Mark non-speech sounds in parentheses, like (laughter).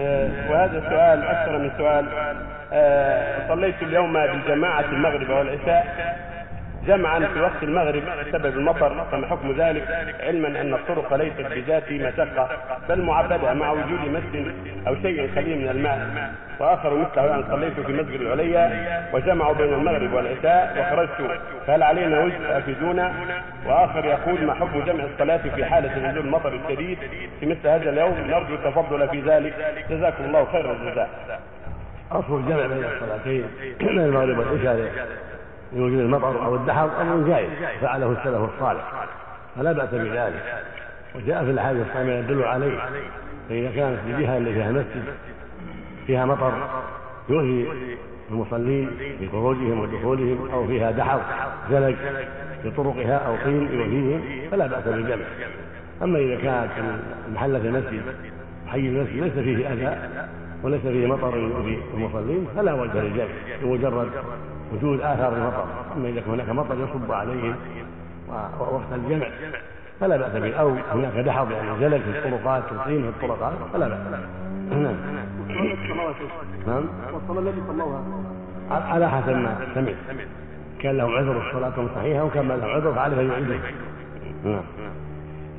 آه، وهذا سؤال أكثر من سؤال. آه، صليت اليوم بجماعة المغرب والعشاء. جمعا في وقت المغرب بسبب المطر فما حكم ذلك؟ علما أن الطرق ليست بذات مشقة بل معبده مع وجود مسجد أو شيء خليل من الماء. وآخر مثله أن صليت في مسجد العليا وجمعوا بين المغرب والعشاء وخرجت. فهل علينا وجه افيدونا وآخر يقول ما حكم جمع الصلاة في حالة نزول المطر الشديد؟ في مثل هذا اليوم نرجو التفضل في ذلك. جزاكم الله خير الجزاء. أصل الجمع بين الصلاتين بين (clears throat) المغرب والعشاء. لوجود المطر أو الدحر أمر جائز فعله السلف الصالح. فلا بأس بذلك. وجاء في الأحاديث الصحيحة يدل عليه. فإذا كانت الجهة اللي فيها مسجد فيها مطر يؤذي المصلين في خروجهم ودخولهم أو فيها دحر زلج في طرقها أو طين يؤذيهم فلا بأس بالجمع. أما إذا كانت محلة المسجد حي المسجد ليس فيه أذى وليس فيه مطر يؤذي المصلين فلا وجه للجمع بمجرد وجود آثار المطر. أما إذا كان هناك مطر يصب عليهم وقت الجمع فلا بأس به. أو هناك دحض يعني زلل في الطرقات وطين في الطرقات فلا بأس نعم. نعم. والصلاة التي صلوها على حسب ما سمعت. كان لهم عذر الصلاة صحيحة وكان لهم عذر فعليه أن يعيدها نعم.